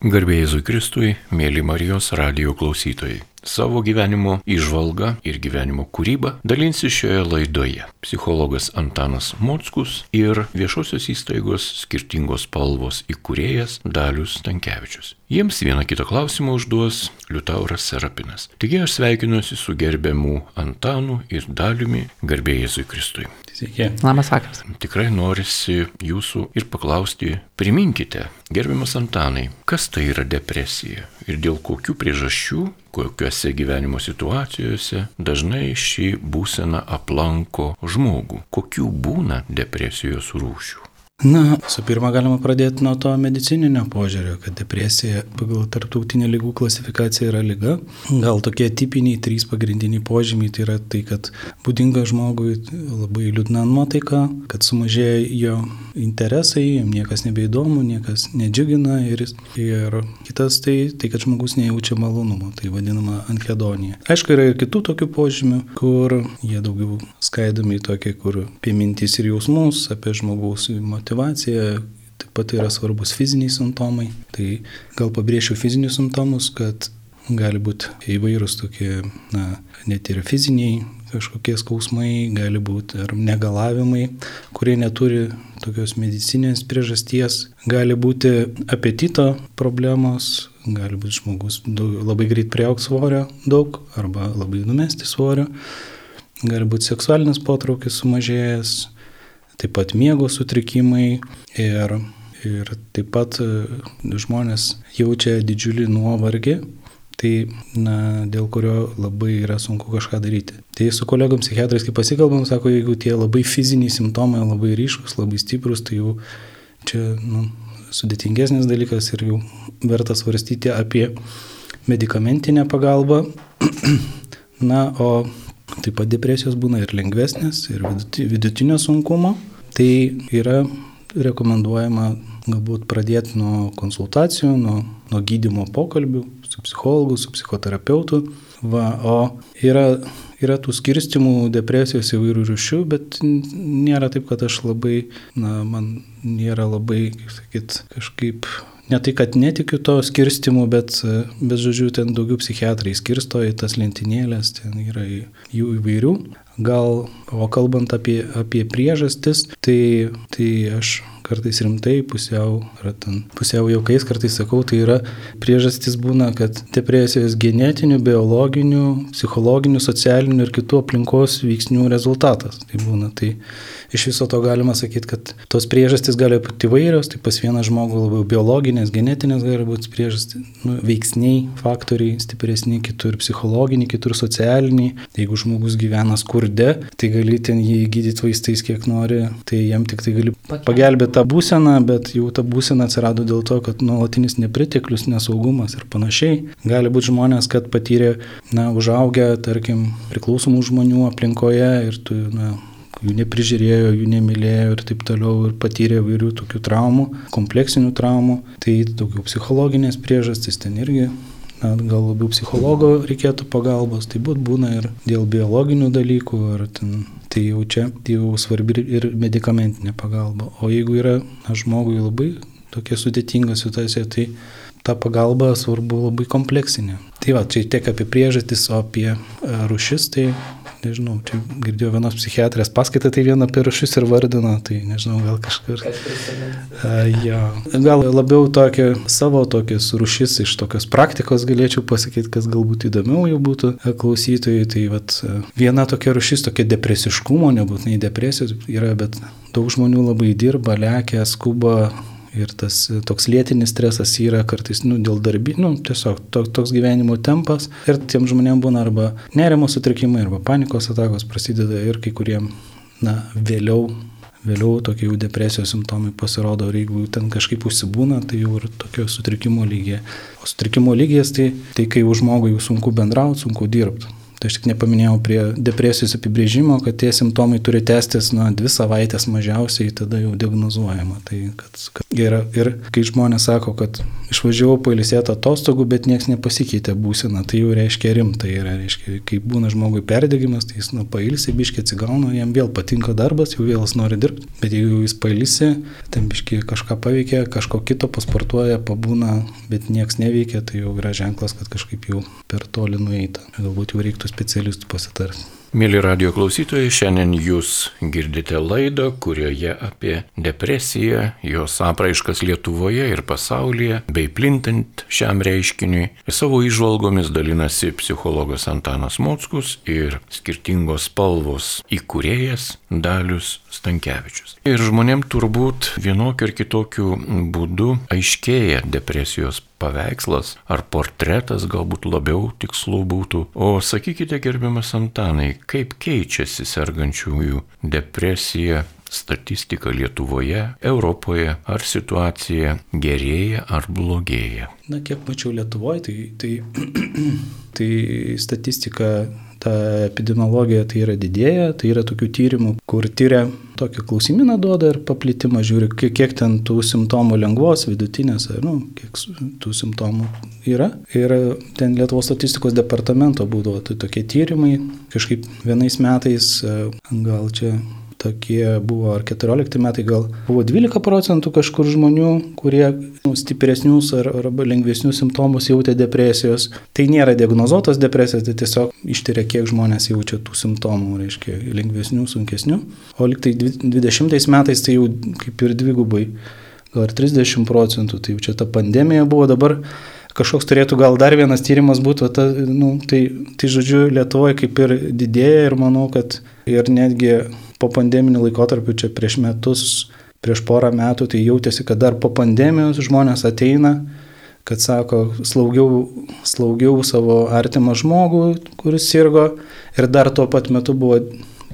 Garbėjai Jėzui Kristui, mėly Marijos radio klausytojai. Savo gyvenimo išvalgą ir gyvenimo kūrybą dalinsi šioje laidoje psichologas Antanas Mockus ir viešosios įstaigos skirtingos spalvos įkūrėjas Dalius Tankievičius. Jiems vieną kitą klausimą užduos Liutauras Serapinas. Taigi aš sveikinuosi su gerbiamu Antanu ir Daliumi garbėjai Jėzui Kristui. Sveiki. Labas vakaras. Tikrai norisi jūsų ir paklausti, priminkite, gerbiamas Antanai, kas tai yra depresija ir dėl kokių priežasčių, kokiuose gyvenimo situacijose dažnai ši būsena aplanko žmogų, kokių būna depresijos rūšių. Na, su pirma galima pradėti nuo to medicininio požiūrio, kad depresija pagal tarptautinę lygų klasifikaciją yra lyga. Gal tokie tipiniai trys pagrindiniai požymiai tai yra tai, kad būdinga žmogui labai liūdna nuotaika, kad sumažėja jo interesai, jam niekas nebeįdomu, niekas nedžiugina ir, ir kitas tai, tai, kad žmogus nejaučia malonumo, tai vadinama anhedonija. Aišku, yra ir kitų tokių požymių, kur jie daugiau skaidomi į tokį, kur apie mintis ir jausmus, apie žmogaus motyvaciją motivacija, taip pat yra svarbus fiziniai simptomai. Tai gal pabrėšiu fizinius simptomus, kad gali būti įvairūs tokie, na, net ir fiziniai kažkokie skausmai, gali būti ar negalavimai, kurie neturi tokios medicinės priežasties, gali būti apetito problemos, gali būti žmogus daug, labai greit prieauks svorio daug arba labai numesti svorio, gali būti seksualinis potraukis sumažėjęs, taip pat miego sutrikimai ir, ir taip pat e, žmonės jaučia didžiulį nuovargį, tai na, dėl kurio labai yra sunku kažką daryti. Tai su kolegom psichiatrais, kai pasikalbam, sako, jeigu tie labai fiziniai simptomai labai ryškus, labai stiprus, tai jau čia nu, sudėtingesnis dalykas ir jau verta svarstyti apie medicamentinę pagalbą. Na, o taip pat depresijos būna ir lengvesnės, ir vidutinio sunkumo. Tai yra rekomenduojama galbūt pradėti nuo konsultacijų, nuo, nuo gydimo pokalbių su psichologu, su psichoterapeutu. Va, o yra, yra tų skirstimų depresijos įvairių rušių, bet nėra taip, kad aš labai, na, man nėra labai, kaip sakyt, kažkaip ne tai, kad netikiu to skirstimu, bet, bet žodžiu, ten daugiau psichiatrai skirsto į tas lentynėlės, ten yra jų įvairių. Gal, o kalbant apie, apie priežastis, tai, tai aš kartais rimtai, pusiau, ten pusiau jaukais kartais sakau, tai yra priežastis būna, kad depresijos genetinių, biologinių, psichologinių, socialinių ir kitų aplinkos veiksnių rezultatas. Tai būna tai iš viso to galima sakyti, kad tos priežastys gali būti įvairios, tai pas vieną žmogų labiau biologinės, genetinės gali būti priežastys, nu, veiksniai, faktoriai stipresni, kitur psichologiniai, kitur socialiniai. Jeigu žmogus gyvena skurde, tai gali ten jį gydyti vaistais kiek nori, tai jam tik tai gali pagelbėti tą būseną, bet jau ta būsena atsirado dėl to, kad nuolatinis nepriteklius, nesaugumas ir panašiai. Gali būti žmonės, kad patyrė, na, užaugę, tarkim, priklausomų žmonių aplinkoje ir tu, na, jų neprižiūrėjo, jų nemylėjo ir taip toliau ir patyrė įvairių tokių traumų, kompleksinių traumų, tai daugiau psichologinės priežastys ten irgi. Na, gal labiau psichologo reikėtų pagalbos, tai būt būna ir dėl biologinių dalykų, ar ten, tai jau čia tai jau svarbi ir medicamentinė pagalba. O jeigu yra na, žmogui labai tokia sudėtinga situacija, tai ta pagalba svarbu labai kompleksinė. Tai va, čia tiek apie priežastis, o apie rušis, tai nežinau, čia girdėjau vienos psichiatrės paskaitą, tai vieną apie rušis ir vardino, tai nežinau, gal kažkur. Uh, ja. Gal labiau tokia savo tokias rušis iš tokios praktikos galėčiau pasakyti, kas galbūt įdomiau jau būtų klausytojai. Tai vat, viena tokia rušis, tokia depresiškumo, nebūtinai depresijos yra, bet daug žmonių labai dirba, lekia, skuba, Ir tas toks lėtinis stresas yra kartais, nu, dėl darbų, nu, tiesiog to, toks gyvenimo tempas. Ir tiem žmonėm būna arba nerimo sutrikimai, arba panikos atakos prasideda ir kai kuriem, na, vėliau, vėliau tokie jau depresijos simptomai pasirodo. Ir jeigu ten kažkaip užsibūna, tai jau ir tokio sutrikimo lygiai. O sutrikimo lygijas tai, tai kai jau žmogui jau sunku bendrauti, sunku dirbti. Tai aš tik nepaminėjau prie depresijos apibrėžimo, kad tie simptomai turi tęstis nuo dvi savaitės mažiausiai, tada jau diagnozuojama. Tai kad, kad yra, ir kai žmonės sako, kad išvažiavau pailsėti atostogų, bet niekas nepasikeitė būsena, tai jau reiškia rimtai yra, reiškia, kai būna žmogui perdegimas, tai jis nu pailsi, biškiai atsigauna, jam vėl patinka darbas, jau vėl jis nori dirbti, bet jeigu jis pailsi, ten biškiai kažką paveikia, kažko kito pasportuoja, pabūna, bet niekas neveikia, tai jau yra ženklas, kad kažkaip jau per toli nueita. Galbūt jau reiktų specialistų pasitarti. Mėly radio klausytojai, šiandien jūs girdite laidą, kurioje apie depresiją, jos apraiškas Lietuvoje ir pasaulyje, bei plintant šiam reiškiniui, savo išvalgomis dalinasi psichologas Antanas Mockus ir skirtingos spalvos įkūrėjas Dalius Stankievičius. Ir žmonėm turbūt vienokiu ir kitokiu būdu aiškėja depresijos paveikslas ar portretas galbūt labiau tikslu būtų. O sakykite, gerbiamas Antanai, kaip keičiasi sergančiųjų depresija statistika Lietuvoje, Europoje, ar situacija gerėja ar blogėja? Na, kiek mačiau Lietuvoje, tai, tai, tai statistika ta epidemiologija tai yra didėja, tai yra tokių tyrimų, kur tyria tokį klausimyną duoda ir paplitimą žiūri, kiek, kiek ten tų simptomų lengvos, vidutinės, nu, kiek tų simptomų yra. Ir ten Lietuvos statistikos departamento būdavo tai tokie tyrimai, kažkaip vienais metais, gal čia tokie buvo, ar 14 metai gal buvo 12 procentų kažkur žmonių, kurie nu, stipresnius ar, arba lengvesnius simptomus jautė depresijos. Tai nėra diagnozuotos depresijos, tai tiesiog ištiria, kiek žmonės jaučia tų simptomų, reiškia lengvesnių, sunkesnių. O liktai 20 metais tai jau kaip ir dvigubai, gal ir 30 procentų, tai jau čia ta pandemija buvo dabar kažkoks turėtų gal dar vienas tyrimas būti, ta, nu, tai, tai žodžiu, Lietuvoje kaip ir didėja ir manau, kad ir netgi po pandeminių laikotarpių čia prieš metus, prieš porą metų, tai jautėsi, kad dar po pandemijos žmonės ateina, kad sako, slaugiau, slaugiau savo artimą žmogų, kuris sirgo. Ir dar tuo pat metu buvo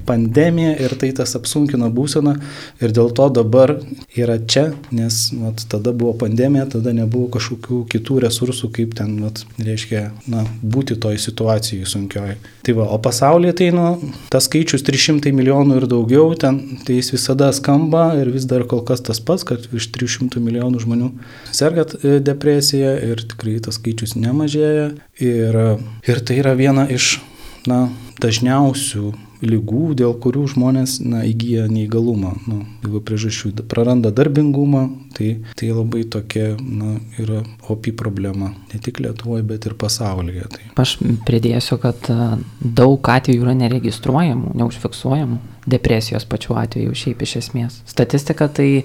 pandemija ir tai tas apsunkino būseną ir dėl to dabar yra čia, nes vat, tada buvo pandemija, tada nebuvo kažkokių kitų resursų, kaip ten, vat, reiškia, na, būti toj situacijai sunkioj. Tai va, o pasaulyje tai, nu, tas skaičius 300 milijonų ir daugiau, ten, tai jis visada skamba ir vis dar kol kas tas pats, kad virš 300 milijonų žmonių serga e, depresija ir tikrai tas skaičius nemažėja. Ir, ir tai yra viena iš na, dažniausių lygų, dėl kurių žmonės na, įgyja neįgalumą. Nu, jeigu priežasčių praranda darbingumą, tai, tai labai tokia na, yra opi problema. Ne tik Lietuvoje, bet ir pasaulyje. Tai. Aš pridėsiu, kad daug atvejų yra neregistruojamų, neužfiksuojamų depresijos pačiu atveju šiaip iš esmės. Statistika tai,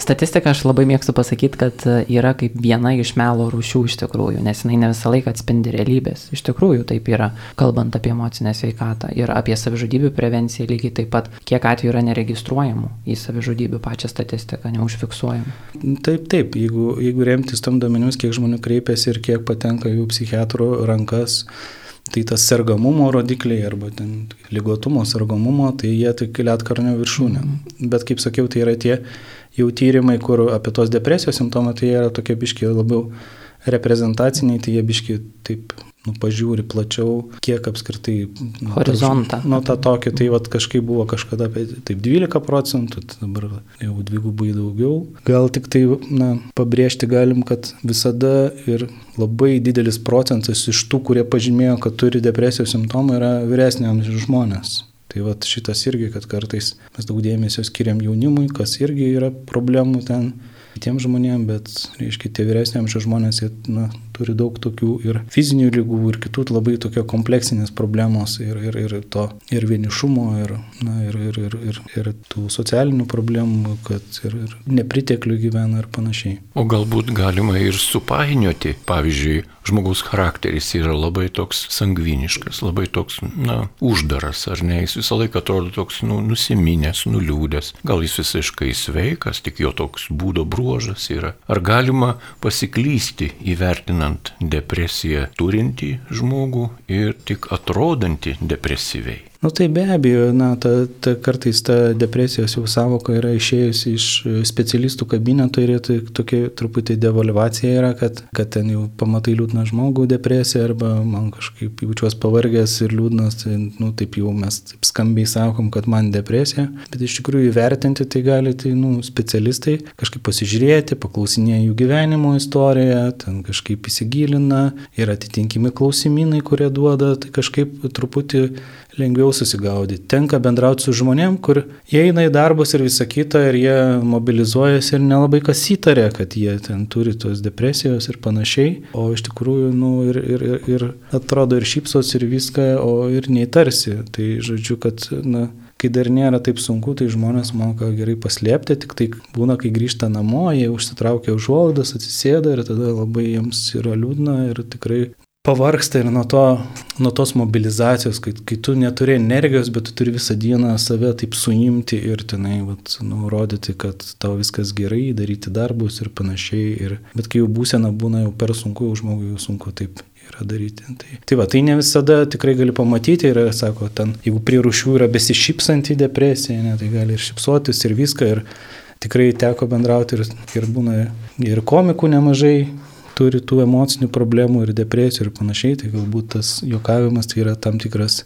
statistika aš labai mėgstu pasakyti, kad yra kaip viena iš melo rūšių iš tikrųjų, nes jinai ne visą laiką atspindi realybės. Iš tikrųjų taip yra, kalbant apie emocinę sveikatą ir apie savižudybių prevenciją lygiai taip pat, kiek atvejų yra neregistruojamų į savižudybių pačią statistiką, neužfiksuojamų. Taip, taip, jeigu, jeigu remtis tam duomenimis, kiek žmonių kreipiasi ir kiek patenka jų psichiatrų rankas, Tai tas sergamumo rodikliai arba ten lygotumo sergamumo, tai jie tik lietkarnio viršūnė. Bet kaip sakiau, tai yra tie jau tyrimai, kur apie tos depresijos simptomai, tai jie yra tokie biški labiau reprezentaciniai, tai jie biški taip nu, pažiūri plačiau, kiek apskritai. Nu, Horizontą. Nu, tą tokį, tai vat, kažkaip buvo kažkada apie taip 12 procentų, tai dabar jau dvigubai daugiau. Gal tik tai, na, pabrėžti galim, kad visada ir labai didelis procentas iš tų, kurie pažymėjo, kad turi depresijos simptomų, yra vyresnio amžiaus žmonės. Tai va šitas irgi, kad kartais mes daug dėmesio skiriam jaunimui, kas irgi yra problemų ten kitiems žmonėms, bet, reiškia, tie vyresniams žmonės, jie, na, turi daug tokių ir fizinių lygų, ir kitų labai tokio kompleksinės problemos, ir, ir, ir to, ir vienišumo, ir, na, ir, ir, ir, ir, ir tų socialinių problemų, kad ir, ir nepriteklių gyvena ir panašiai. O galbūt galima ir supainioti, pavyzdžiui, žmogaus charakteris yra labai toks sangviniškas, labai toks, na, uždaras, ar ne, jis visą laiką atrodo toks, nu, nusiminęs, nuliūdęs, gal jis visiškai sveikas, tik jo toks būdo bruožas yra. Ar galima pasiklysti įvertinant depresiją turintį žmogų ir tik atrodantį depresyviai? Nu tai be abejo, na, ta, ta, kartais ta depresijos jau savoka yra išėjusi iš specialistų kabineto ir tai tokia truputį devalvacija yra, kad, kad ten jau pamatai liūdną žmogų depresiją arba man kažkaip jaučiuosi pavargęs ir liūdnas, tai, nu, taip jau mes taip skambiai sakom, kad man depresija, bet iš tikrųjų įvertinti tai gali tai, nu, specialistai kažkaip pasižiūrėti, paklausinėja jų gyvenimo istoriją, ten kažkaip įsigilina ir atitinkimi klausimynai, kurie duoda, tai kažkaip truputį lengviau susigaudyti. Tenka bendrauti su žmonėm, kur jie eina į darbus ir visa kita ir jie mobilizuojasi ir nelabai kas įtarė, kad jie ten turi tos depresijos ir panašiai. O iš tikrųjų, nu, ir, ir, ir, ir atrodo ir šypsos ir viską, o ir neįtarsi. Tai žodžiu, kad, na, kai dar nėra taip sunku, tai žmonės moka gerai paslėpti, tik tai būna, kai grįžta namo, jie užsitraukia užuolaidas, atsisėda ir tada labai jiems yra liūdna ir tikrai pavarksta ir nuo, to, nuo tos mobilizacijos, kai, kai tu neturi energijos, bet tu turi visą dieną save taip suimti ir tenai, vat, nurodyti, kad tau viskas gerai, daryti darbus ir panašiai. Ir, bet kai jau būsena būna jau per sunku, jau žmogui jau sunku taip yra daryti. Tai, tai va, tai ne visada tikrai gali pamatyti ir, sako, ten, jeigu prie rušių yra besišypsanti depresija, ne, tai gali ir šypsotis ir viską. Ir tikrai teko bendrauti ir, ir būna ir komikų nemažai turi tų emocinių problemų ir depresijų ir panašiai, tai galbūt tas juokavimas tai yra tam tikras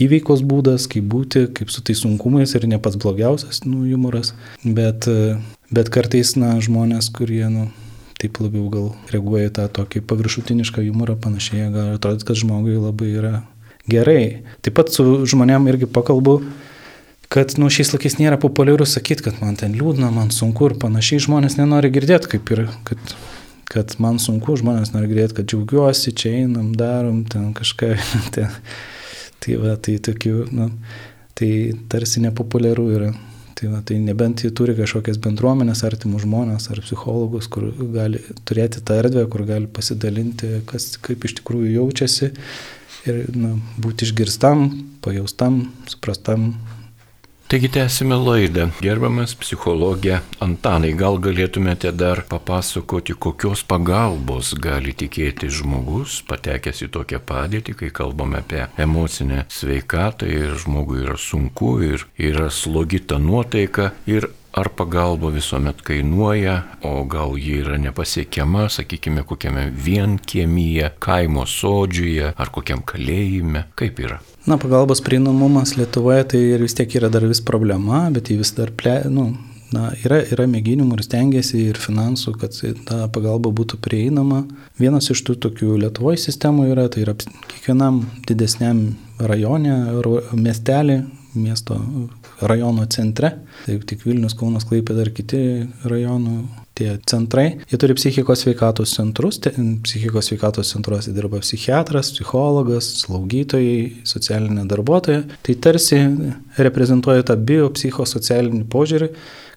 įveikos būdas, kaip būti, kaip su tais sunkumais ir ne pats blogiausias nu, humoras, bet, bet kartais, na, žmonės, kurie, nu, taip labiau gal reaguoja į tą tokį paviršutinišką humorą, panašiai, gal atrodo, kad žmogui labai yra gerai. Taip pat su žmonėm irgi pakalbu, kad nu, šiais laikais nėra populiaru sakyti, kad man ten liūdna, man sunku ir panašiai žmonės nenori girdėti, kaip ir, kad kad man sunku, žmonės nori girdėti, kad džiaugiuosi, čia einam, darom, ten kažką. ten. Tai va, tai tokių, nu, tai tarsi nepopuliaru yra. Tai, va, tai nebent jie turi kažkokias bendruomenės, artimus žmonės ar psichologus, kur gali turėti tą erdvę, kur gali pasidalinti, kas kaip iš tikrųjų jaučiasi ir nu, būti išgirstam, pajaustam, suprastam, Taigi tęsime laidą. Gerbiamas psichologė Antanai, gal galėtumėte dar papasakoti, kokios pagalbos gali tikėti žmogus, patekęs į tokią padėtį, kai kalbame apie emocinę sveikatą ir žmogui yra sunku ir yra slogita nuotaika ir ar pagalba visuomet kainuoja, o gal ji yra nepasiekiama, sakykime, kokiame vienkiemyje, kaimo sodžiuje ar kokiam kalėjime, kaip yra. Na, pagalbos prieinamumas Lietuvoje tai ir vis tiek yra dar vis problema, bet jį vis dar ple, nu, na, yra, yra mėginimų ir stengiasi ir finansų, kad ta pagalba būtų prieinama. Vienas iš tų tokių Lietuvoje sistemų yra, tai yra kiekvienam didesniam rajone, miestelį, miesto rajono centre, tai tik Vilnius, Kaunas, Klaipė ir kiti rajonų tie centrai, jie turi psichikos sveikatos centrus, psichikos sveikatos centruose dirba psichiatras, psichologas, slaugytojai, socialinė darbuotoja, tai tarsi reprezentuoja tą biopsichosocialinį požiūrį,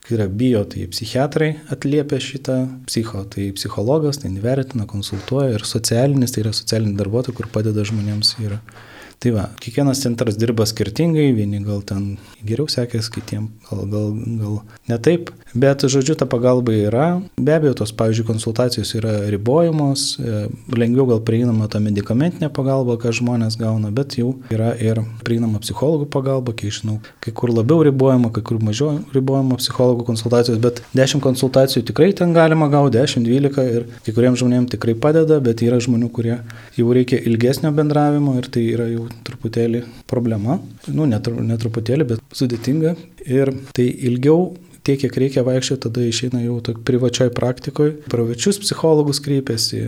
kai yra bio, tai psichiatrai atliepia šitą, psicho, tai psichologas, tai vertina, konsultuoja ir socialinis, tai yra socialiniai darbuotojai, kur padeda žmonėms ir Tai va, kiekvienas centras dirba skirtingai, vieni gal ten geriau sekės, kitiem gal, gal, gal ne taip, bet žodžiu, ta pagalba yra. Be abejo, tos, pavyzdžiui, konsultacijos yra ribojamos, e, lengviau gal prieinama ta medicamentinė pagalba, ką žmonės gauna, bet jau yra ir prieinama psichologų pagalba, kai žinau, kai kur labiau ribojama, kai kur mažiau ribojama psichologų konsultacijos, bet 10 konsultacijų tikrai ten galima gauti, 10-12 ir kai kuriems žmonėms tikrai padeda, bet yra žmonių, kurie jau reikia ilgesnio bendravimo ir tai yra jau jau truputėlį problema, nu, netruputėlį, bet sudėtinga. Ir tai ilgiau tiek, kiek reikia vaikščioti, tada išeina jau privačioj praktikoje. Pravečius psichologus kreipiasi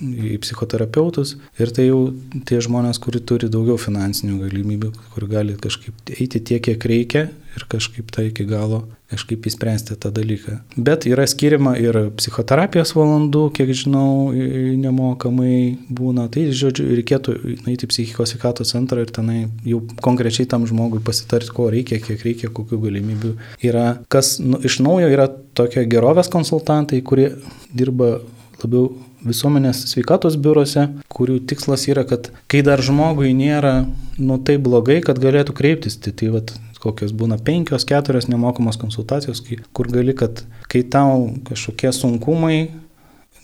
į psichoterapeutus ir tai jau tie žmonės, kurie turi daugiau finansinių galimybių, kur gali kažkaip eiti tiek, kiek reikia ir kažkaip tai iki galo kažkaip įspręsti tą dalyką. Bet yra skiriama ir psichoterapijos valandų, kiek žinau, nemokamai būna. Tai, žodžiu, reikėtų nueiti į psichikos sveikatos centrą ir tenai jau konkrečiai tam žmogui pasitarti, ko reikia, kiek reikia, kokių galimybių yra. Kas nu, iš naujo yra tokie gerovės konsultantai, kurie dirba labiau visuomenės sveikatos biurose, kurių tikslas yra, kad kai dar žmogui nėra nu taip blogai, kad galėtų kreiptis, tai, tai vat, kokios būna penkios, keturios nemokamos konsultacijos, kur gali, kad kai tau kažkokie sunkumai,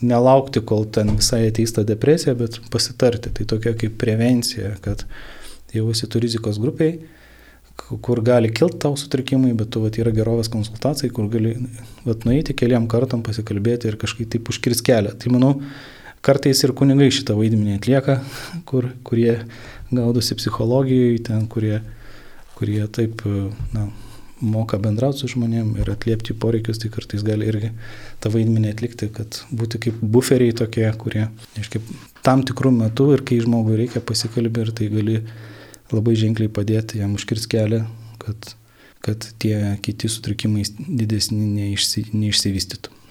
nelaukti, kol ten visai ateis ta depresija, bet pasitarti. Tai tokia kaip prevencija, kad jau esi tu rizikos grupiai, kur gali kilti tau sutrikimai, bet tu vat, yra gerovės konsultacijai, kur gali vat, nueiti keliam kartam pasikalbėti ir kažkaip taip užkirs kelią. Tai manau, kartais ir kunigai šitą vaidmenį atlieka, kur, kurie gaudosi psichologijoje, ten, kurie, kurie taip, na, moka bendrauti su žmonėm ir atliepti poreikius, tai kartais gali irgi tą vaidmenį atlikti, kad būti kaip buferiai tokie, kurie, aiškiai, tam tikrų metų ir kai žmogui reikia pasikalbėti ir tai gali labai ženkliai padėti jam užkirs kelią, kad, kad tie kiti sutrikimai didesni neišsi, neišsivystytų.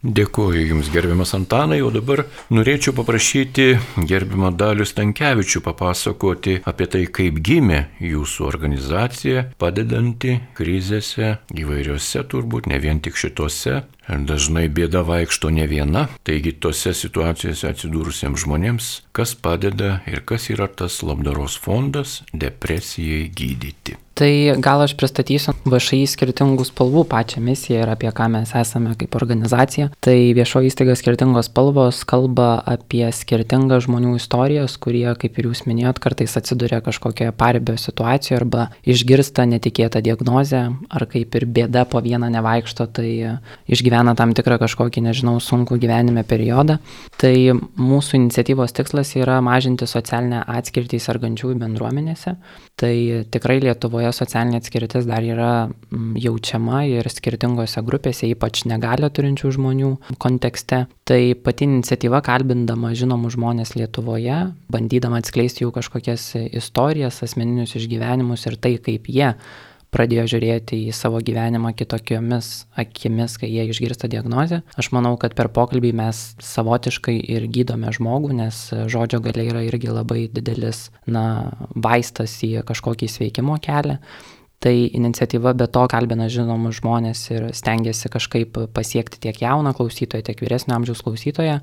Dėkuoju Jums, gerbiamas Antanai, o dabar norėčiau paprašyti gerbiamą Dalių Stankievičių papasakoti apie tai, kaip gimė Jūsų organizacija, padedanti krizėse įvairiose, turbūt ne vien tik šitose. Dažnai bėda vaikšto ne viena, taigi tose situacijose atsidūrusiems žmonėms, kas padeda ir kas yra tas labdaros fondas depresijai gydyti. Tai gal aš pristatysiu VŠI skirtingų spalvų pačią misiją ir apie ką mes esame kaip organizacija. Tai viešo įstaiga skirtingos spalvos kalba apie skirtingas žmonių istorijas, kurie, kaip ir jūs minėjot, kartais atsiduria kažkokioje paribio situacijoje arba išgirsta netikėtą diagnozę, ar kaip ir bėda po vieną nevaikšto, tai išgyvena tam tikrą kažkokį, nežinau, sunkų gyvenime periodą. Tai mūsų iniciatyvos tikslas yra mažinti socialinę atskirtį sergančiųjų bendruomenėse. Tai tikrai Lietuvoje Lietuvoje socialinė atskirtis dar yra mm, jaučiama ir skirtingose grupėse, ypač negalę turinčių žmonių kontekste. Tai pati iniciatyva kalbindama žinomų žmonės Lietuvoje, bandydama atskleisti jų kažkokias istorijas, asmeninius išgyvenimus ir tai, kaip jie pradėjo žiūrėti į savo gyvenimą kitokiomis akimis, kai jie išgirsta diagnozę. Aš manau, kad per pokalbį mes savotiškai ir gydome žmogų, nes žodžio galia yra irgi labai didelis, na, vaistas į kažkokį sveikimo kelią. Tai iniciatyva be to kalbina žinomus žmonės ir stengiasi kažkaip pasiekti tiek jauną klausytoją, tiek vyresnio amžiaus klausytoją,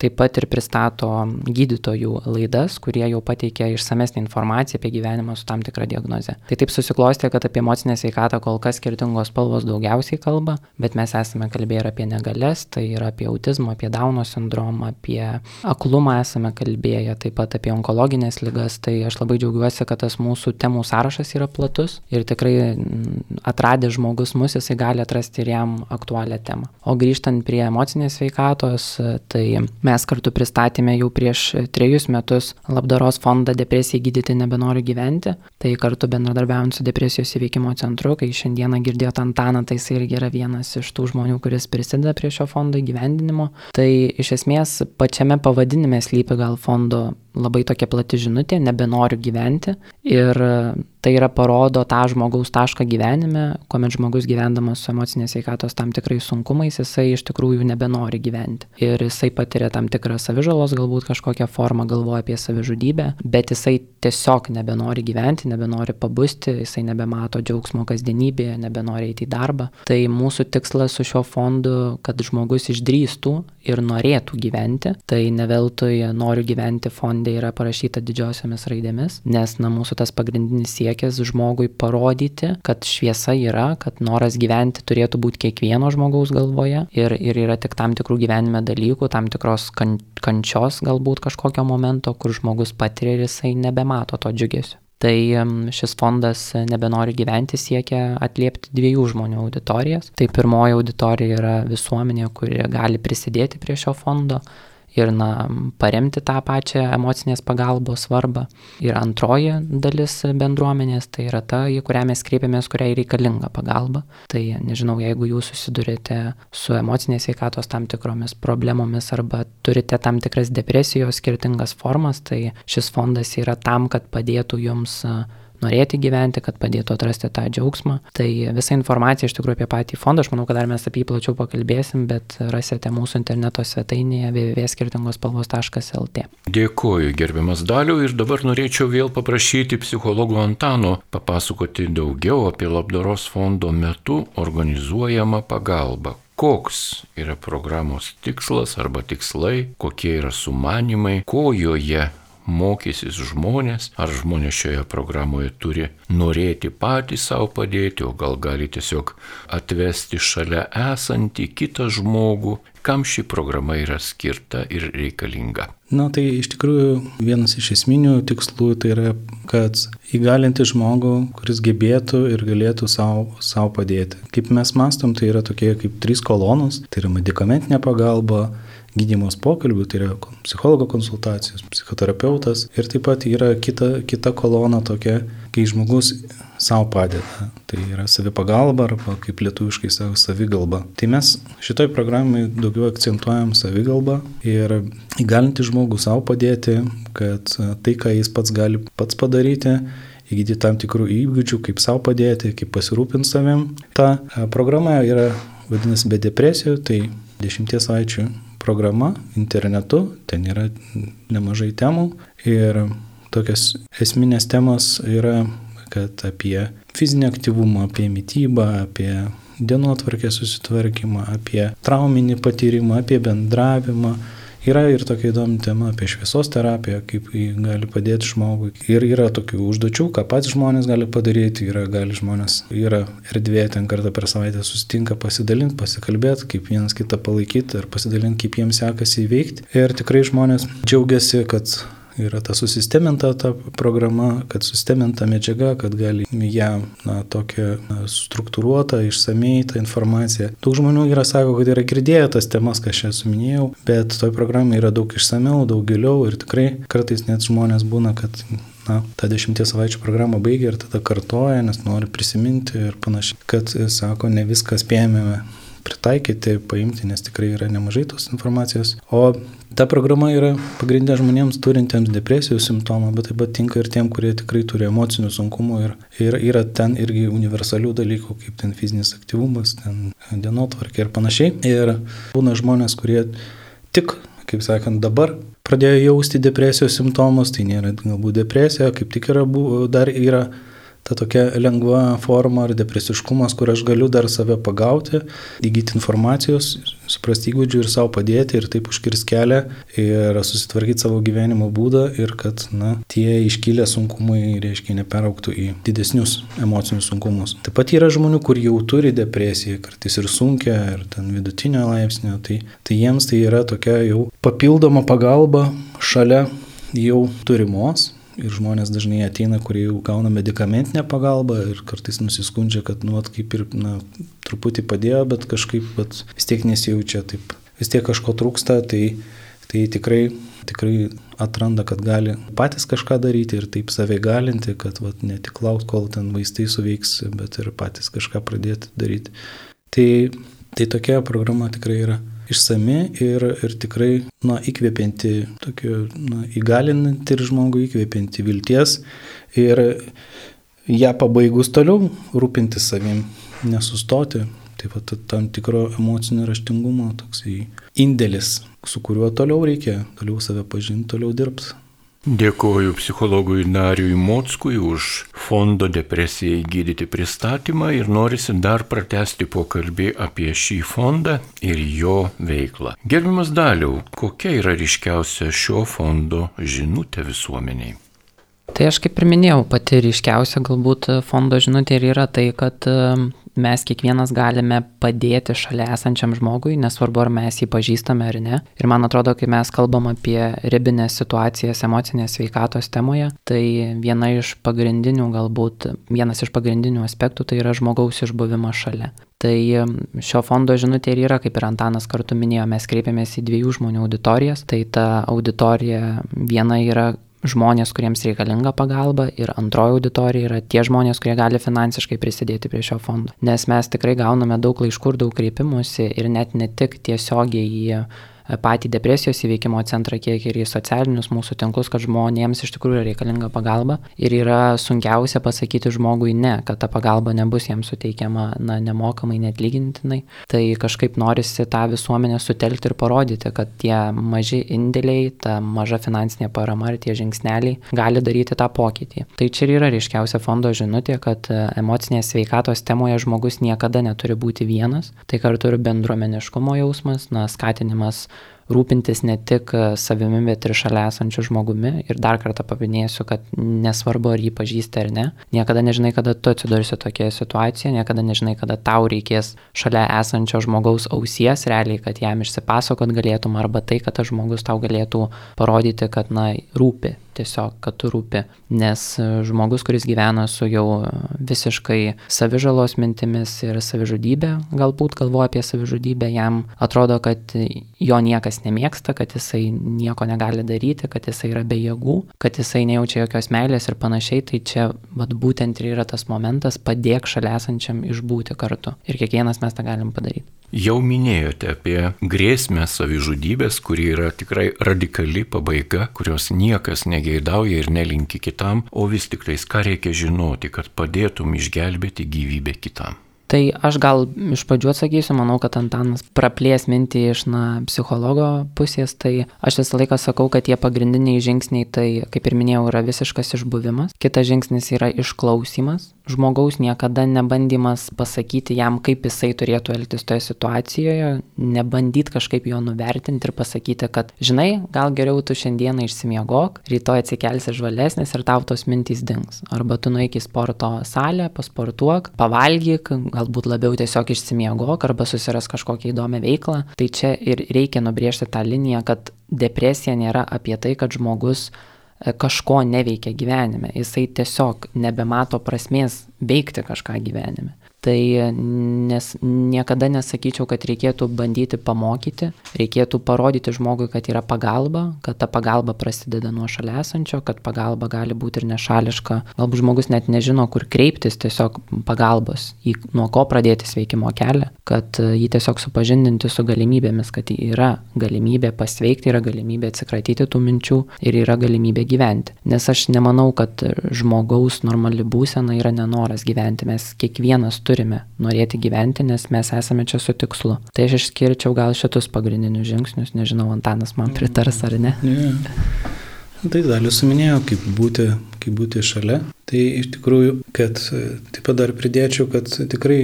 Taip pat ir pristato gydytojų laidas, kurie jau pateikia išsamesnį informaciją apie gyvenimą su tam tikra diagnoze. Tai taip susiklostė, kad apie emocinę sveikatą kol kas skirtingos spalvos daugiausiai kalba, bet mes esame kalbėję ir apie negales, tai yra apie autizmą, apie Dauno sindromą, apie aklumą esame kalbėję, taip pat apie onkologinės lygas. Tai aš labai džiaugiuosi, kad tas mūsų temų sąrašas yra platus ir tikrai mm, atradęs žmogus mus, jisai gali atrasti ir jam aktualią temą. O grįžtant prie emocinės sveikatos, tai mes Mes kartu pristatėme jau prieš trejus metus labdaros fondą depresijai gydyti nebenoriu gyventi. Tai kartu bendradarbiaujant su depresijos įveikimo centru, kai šiandieną girdėjote Antaną, tai jis irgi yra vienas iš tų žmonių, kuris prisideda prie šio fondo įgyvendinimo. Tai iš esmės pačiame pavadinime slypi gal fondo labai tokia plati žinutė, nebenoriu gyventi. Ir tai yra parodo tą žmogaus tašką gyvenime, kuomet žmogus gyvendamas su emocinės veikatos tam tikrais sunkumais, jisai iš tikrųjų nebenori gyventi. Ir jisai patiria tam tikrą savižalos, galbūt kažkokią formą galvoja apie savižudybę, bet jisai tiesiog nebenori gyventi, nebenori pabusti, jisai nebemato džiaugsmo kasdienybėje, nebenori eiti į darbą. Tai mūsų tikslas su šiuo fondu, kad žmogus išdrįstų ir norėtų gyventi. Tai ne veltui noriu gyventi fonde yra parašyta didžiosiomis raidėmis, nes na, mūsų tas pagrindinis siekis žmogui parodyti, kad šviesa yra, kad noras gyventi turėtų būti kiekvieno žmogaus galvoje ir, ir yra tik tam tikrų gyvenime dalykų, tam tikros kan, kančios galbūt kažkokio momento, kur žmogus patiria ir jisai nebemato to džiugesio. Tai šis fondas nebenori gyventi siekia atliepti dviejų žmonių auditorijas. Tai pirmoji auditorija yra visuomenė, kuri gali prisidėti prie šio fondo ir na, paremti tą pačią emocinės pagalbos svarbą. Ir antroji dalis bendruomenės tai yra ta, į kurią mes kreipiamės, kuriai reikalinga pagalba. Tai nežinau, jeigu jūs susidurite su emocinės veikatos tam tikromis problemomis arba turite tam tikras depresijos skirtingas formas, tai šis fondas yra tam, kad padėtų jums norėti gyventi, kad padėtų atrasti tą džiaugsmą. Tai visa informacija iš tikrųjų apie patį fondą, aš manau, kad dar mes apie jį plačiau pakalbėsim, bet rasite mūsų interneto svetainėje www.skirtingospalvos.lt. Dėkuoju, gerbiamas Daliu, ir dabar norėčiau vėl paprašyti psichologo Antano papasakoti daugiau apie labdaros fondo metu organizuojamą pagalbą koks yra programos tikslas arba tikslai, kokie yra sumanimai, ko joje mokysis žmonės, ar žmonės šioje programoje turi norėti patys savo padėti, o gal gali tiesiog atvesti šalia esantį kitą žmogų, kam ši programa yra skirta ir reikalinga. Na tai iš tikrųjų vienas iš esminių tikslų tai yra, kad įgalinti žmogų, kuris gebėtų ir galėtų savo, savo padėti. Kaip mes mastom, tai yra tokie kaip trys kolonos, tai yra medicamentinė pagalba, gydymos pokalbių, tai yra psichologo konsultacijos, psichoterapeutas ir taip pat yra kita, kita kolona tokia, kai žmogus savo padeda. Tai yra savipagalba arba kaip lietuviškai savo savigalba. Tai mes šitoj programai daugiau akcentuojam savigalbą ir įgalinti žmogų savo padėti, kad tai, ką jis pats gali pats padaryti, įgyti tam tikrų įgūdžių, kaip savo padėti, kaip pasirūpinti savim. Ta programa yra vadinasi be depresijų, tai dešimties savaičių programa internetu, ten yra nemažai temų. Ir tokios esminės temos yra, kad apie fizinį aktyvumą, apie mytybą, apie dienotvarkės susitvarkymą, apie trauminį patyrimą, apie bendravimą, Yra ir tokia įdomi tema apie šviesos terapiją, kaip jį gali padėti žmogui. Ir yra tokių užduočių, ką pats žmonės gali padaryti, yra gali žmonės, yra erdvė ten kartą per savaitę susitinka pasidalinti, pasikalbėti, kaip vienas kitą palaikyti ir pasidalinti, kaip jiems sekasi įveikti. Ir tikrai žmonės džiaugiasi, kad yra ta susisteminta ta programa, kad susisteminta medžiaga, kad gali ją na, tokią na, struktūruotą, išsamei tą informaciją. Daug žmonių yra sako, kad yra girdėję tas temas, ką aš esu minėjau, bet toj programai yra daug išsameu, daug giliau ir tikrai kartais net žmonės būna, kad na, tą dešimties savaičių programą baigia ir tada kartoja, nes nori prisiminti ir panašiai, kad sako, ne viską spėjame pritaikyti, paimti, nes tikrai yra nemažai tos informacijos. O ta programa yra pagrindė žmonėms turintiems depresijos simptomų, bet taip pat tinka ir tiem, kurie tikrai turi emocinių sunkumų ir, ir yra ten irgi universalių dalykų, kaip ten fizinis aktyvumas, ten dienotvarkė ir panašiai. Ir būna žmonės, kurie tik, kaip sakant, dabar pradėjo jausti depresijos simptomus, tai nėra galbūt depresija, kaip tik yra, dar yra ta tokia lengva forma ar depresiškumas, kur aš galiu dar save pagauti, įgyti informacijos, suprasti įgūdžių ir savo padėti ir taip užkirs kelią ir susitvarkyti savo gyvenimo būdą ir kad na, tie iškilę sunkumai, reiškia, neperauktų į didesnius emocinius sunkumus. Taip pat yra žmonių, kur jau turi depresiją, kartais ir sunkia, ir ten vidutinio laipsnio, tai, tai jiems tai yra tokia jau papildoma pagalba šalia jau turimos ir žmonės dažnai ateina, kurie jau gauna medicamentinę pagalbą ir kartais nusiskundžia, kad, nu, kaip ir, na, truputį padėjo, bet kažkaip bet vis tiek nesijaučia taip, vis tiek kažko trūksta, tai, tai tikrai, tikrai atranda, kad gali patys kažką daryti ir taip save galinti, kad vat, ne tik laukti, kol ten vaistai suveiks, bet ir patys kažką pradėti daryti. Tai, tai tokia programa tikrai yra išsami ir, ir tikrai na, įkvepianti, tokio, na, įgalinanti ir žmogų įkvepianti vilties ir ją pabaigus toliau rūpinti savim, nesustoti. Taip pat tam tikro emocinio raštingumo toksai indėlis, su kuriuo toliau reikia, toliau save pažinti, toliau dirbti. Dėkoju psichologui Dariui Motskui už fondo depresijai gydyti pristatymą ir norisi dar pratesti pokalbį apie šį fondą ir jo veiklą. Gerbiamas Daliau, kokia yra ryškiausia šio fondo žinutė visuomeniai? Tai aš kaip ir minėjau, pati ryškiausia galbūt fondo žinutė ir yra tai, kad mes kiekvienas galime padėti šalia esančiam žmogui, nesvarbu ar mes jį pažįstame ar ne. Ir man atrodo, kai mes kalbam apie ribinės situacijas emocinės veikatos temoje, tai viena iš pagrindinių, galbūt vienas iš pagrindinių aspektų tai yra žmogaus išbuvimas šalia. Tai šio fondo žinutė ir yra, kaip ir Antanas kartu minėjo, mes kreipiamės į dviejų žmonių auditorijas. Tai ta auditorija viena yra žmonės, kuriems reikalinga pagalba ir antroji auditorija yra tie žmonės, kurie gali finansiškai prisidėti prie šio fondo. Nes mes tikrai gauname daug laiškų ir daug kreipimusi ir net ne tik tiesiogiai į patį depresijos įveikimo centrą, kiek ir į socialinius mūsų tinklus, kad žmonėms iš tikrųjų reikalinga pagalba. Ir yra sunkiausia pasakyti žmogui ne, kad ta pagalba nebus jiems suteikiama na, nemokamai, net lygintinai. Tai kažkaip norisi tą visuomenę sutelkti ir parodyti, kad tie maži indėliai, ta maža finansinė parama ir tie žingsneliai gali daryti tą pokytį. Tai čia ir yra ryškiausia fondo žinutė, kad emocinės sveikatos temoje žmogus niekada neturi būti vienas. Tai kartu ir bendruomeniškumo jausmas, na, skatinimas rūpintis ne tik savimi, bet ir šalia esančiu žmogumi. Ir dar kartą paminėsiu, kad nesvarbu, ar jį pažįsti ar ne, niekada nežinai, kada tu atsidursi tokioje situacijoje, niekada nežinai, kada tau reikės šalia esančio žmogaus ausies realiai, kad jam išsipasakot galėtum, arba tai, kad tas žmogus tau galėtų parodyti, kad, na, rūpi tiesiog, kad tu rūpi. Nes e, žmogus, kuris gyvena su jau visiškai savižalos mintimis ir savižudybė, galbūt galvoja apie savižudybę, jam atrodo, kad jo niekas nemėgsta, kad jisai nieko negali daryti, kad jisai yra be jėgų, kad jisai nejaučia jokios meilės ir panašiai, tai čia vat, būtent ir yra tas momentas padėk šalia esančiam išbūti kartu. Ir kiekvienas mes tą galim padaryti. Jau minėjote apie grėsmę savižudybės, kuri yra tikrai radikali pabaiga, kurios niekas negeidauja ir nelinki kitam, o vis tik tais ką reikia žinoti, kad padėtum išgelbėti gyvybę kitam. Tai aš gal iš pradžių atsakysiu, manau, kad Antanas praplės mintį iš na, psichologo pusės, tai aš visą laiką sakau, kad tie pagrindiniai žingsniai, tai kaip ir minėjau, yra visiškas išbuvimas, kitas žingsnis yra išklausimas, žmogaus niekada nebandymas pasakyti jam, kaip jisai turėtų elgtis toje situacijoje, nebandyti kažkaip jo nuvertinti ir pasakyti, kad, žinai, gal geriau tu šiandieną išsimiegok, rytoj atsikelsi žvalesnis ir tau tos mintys dings. Arba tu nueik į sporto salę, pasportuok, pavalgyk, galbūt labiau tiesiog išsimiegok arba susiras kažkokią įdomią veiklą. Tai čia ir reikia nubriežti tą liniją, kad depresija nėra apie tai, kad žmogus kažko neveikia gyvenime, jisai tiesiog nebemato prasmės veikti kažką gyvenime. Tai nes niekada nesakyčiau, kad reikėtų bandyti pamokyti, reikėtų parodyti žmogui, kad yra pagalba, kad ta pagalba prasideda nuo šalia esančio, kad pagalba gali būti ir nešališka. Galbūt žmogus net nežino, kur kreiptis tiesiog pagalbos, į, nuo ko pradėti sveikimo kelią, kad jį tiesiog supažindinti su galimybėmis, kad yra galimybė pasveikti, yra galimybė atsikratyti tų minčių ir yra galimybė gyventi. Nes aš nemanau, kad žmogaus normali būsena yra nenoras gyventi. Mes kiekvienas turime norėti gyventi, nes mes esame čia su tikslu. Tai aš išskirčiau gal šitus pagrindinius žingsnius, nežinau, Antanas man pritars ar ne. Yeah. Tai dalį suminėjo, kaip būti, kaip būti šalia. Tai iš tikrųjų, kad taip pat dar pridėčiau, kad tikrai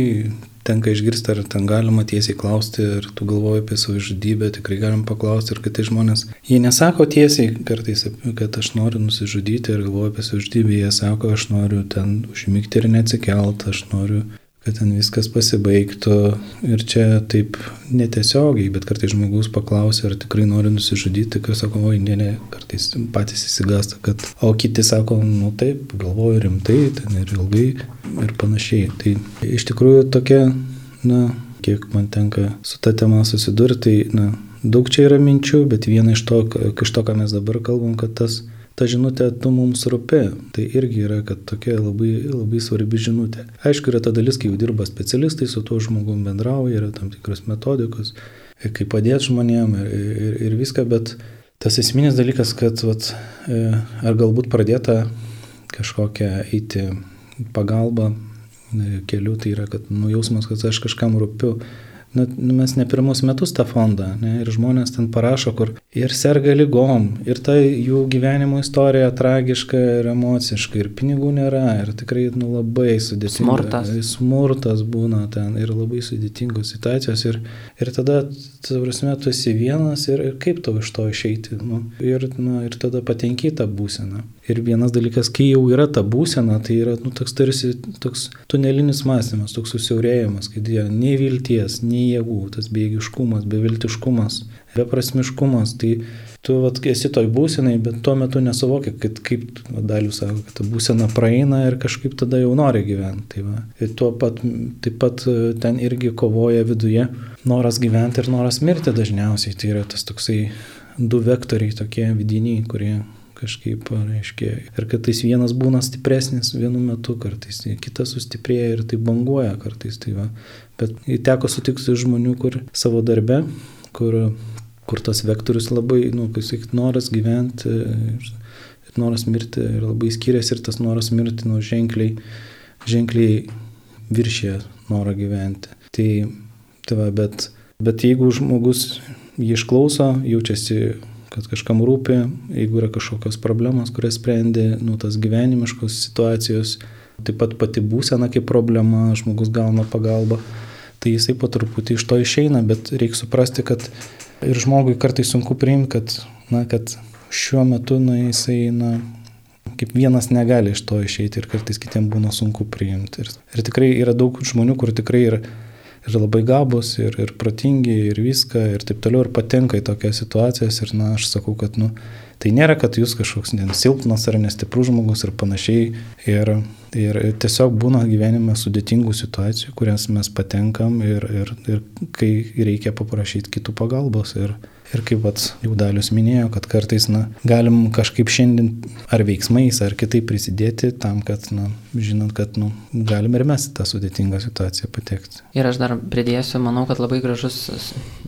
tenka išgirsti, ar ten galima tiesiai klausti, ar tu galvoji apie savižudybę, tikrai galim paklausti, ir kad tai žmonės, jie nesako tiesiai kartais, kad aš noriu nusižudyti ir galvoju apie savižudybę, jie sako, aš noriu ten užmygti ir neatsikelt, aš noriu kad ten viskas pasibaigtų. Ir čia taip netiesiogiai, bet kartais žmogus paklausia, ar tikrai nori nusižudyti, kai sako, oi, ne, ne, kartais patys įsigasta, kad, o kiti sako, nu taip, galvoju rimtai, ten ir ilgai ir panašiai. Tai iš tikrųjų tokia, na, kiek man tenka su ta tema susidurti, tai, na, daug čia yra minčių, bet viena iš to, iš to, ką mes dabar kalbam, kad tas ta žinutė tu mums rūpi. Tai irgi yra, tokia labai, labai svarbi žinutė. Aišku, yra ta dalis, kai jau dirba specialistai, su tuo žmogum bendrauja, yra tam tikros metodikos, kaip padėti žmonėm ir, ir, ir viską, bet tas esminis dalykas, kad vat, e, ar galbūt pradėta kažkokią eiti pagalbą e, keliu, tai yra, kad nujausmas, kad aš kažkam rūpiu nu, mes ne pirmus metus tą fondą, ne, ir žmonės ten parašo, kur ir serga lygom, ir ta jų gyvenimo istorija tragiška ir emociška, ir pinigų nėra, ir tikrai nu, labai sudėtinga. Smurtas. Smurtas būna ten, ir labai sudėtingos situacijos, ir, ir tada, tu prasme, tu esi vienas, ir, ir kaip tau iš to išeiti, nu, ir, nu, ir tada patenki tą būseną. Ir vienas dalykas, kai jau yra ta būsena, tai yra nu, toks tarsi toks tunelinis mąstymas, toks susiaurėjimas, kad jie nei vilties, nei jėgų, tas bejėgiškumas, beviltiškumas, beprasmiškumas. Tai tu vat, esi toj būsenai, bet tuo metu nesuvokia, kad kaip dalių sako, kad ta būsena praeina ir kažkaip tada jau nori gyventi. Tai va. ir tuo pat, taip pat e, ten irgi kovoja viduje noras gyventi ir noras mirti dažniausiai. Tai yra tas toksai du vektoriai tokie vidiniai, kurie kažkaip, reiškia, ir kartais vienas būna stipresnis vienu metu, kartais kitas sustiprėja ir tai banguoja kartais. Tai va. Bet teko sutikti žmonių, kur savo darbe, kur, kur tas vektorius labai, nu, kaip sakyt, noras gyventi ir, ir noras mirti ir labai skiriasi ir tas noras mirti, nu, ženkliai, ženkliai viršė norą gyventi. Tai, tai va, bet, bet jeigu žmogus jį išklauso, jaučiasi kad kažkam rūpi, jeigu yra kažkokios problemos, kurias sprendė, nu, tas gyvenimiškos situacijos, taip pat pati būsena kaip problema, žmogus gauna pagalbą, tai jisai po truputį iš to išeina, bet reikia suprasti, kad Ir žmogui kartais sunku priimti, kad, na, kad šiuo metu na, jisai na, kaip vienas negali iš to išeiti ir kartais kitiems būna sunku priimti. Ir, ir tikrai yra daug žmonių, kur tikrai yra ir labai gabus, ir, ir protingi, ir viską, ir taip toliau, ir patenka į tokias situacijas. Ir, na, aš sakau, kad, nu, tai nėra, kad jūs kažkoks silpnas ar nestiprus žmogus ir panašiai. Ir, ir tiesiog būna gyvenime sudėtingų situacijų, kurias mes patenkam ir, ir, ir kai reikia paprašyti kitų pagalbos. Ir, Ir kaip pats jau dalius minėjo, kad kartais na, galim kažkaip šiandien ar veiksmais, ar kitaip prisidėti tam, kad, na, žinant, kad nu, galim ir mes tą sudėtingą situaciją patekti. Ir aš dar pridėsiu, manau, kad labai gražus,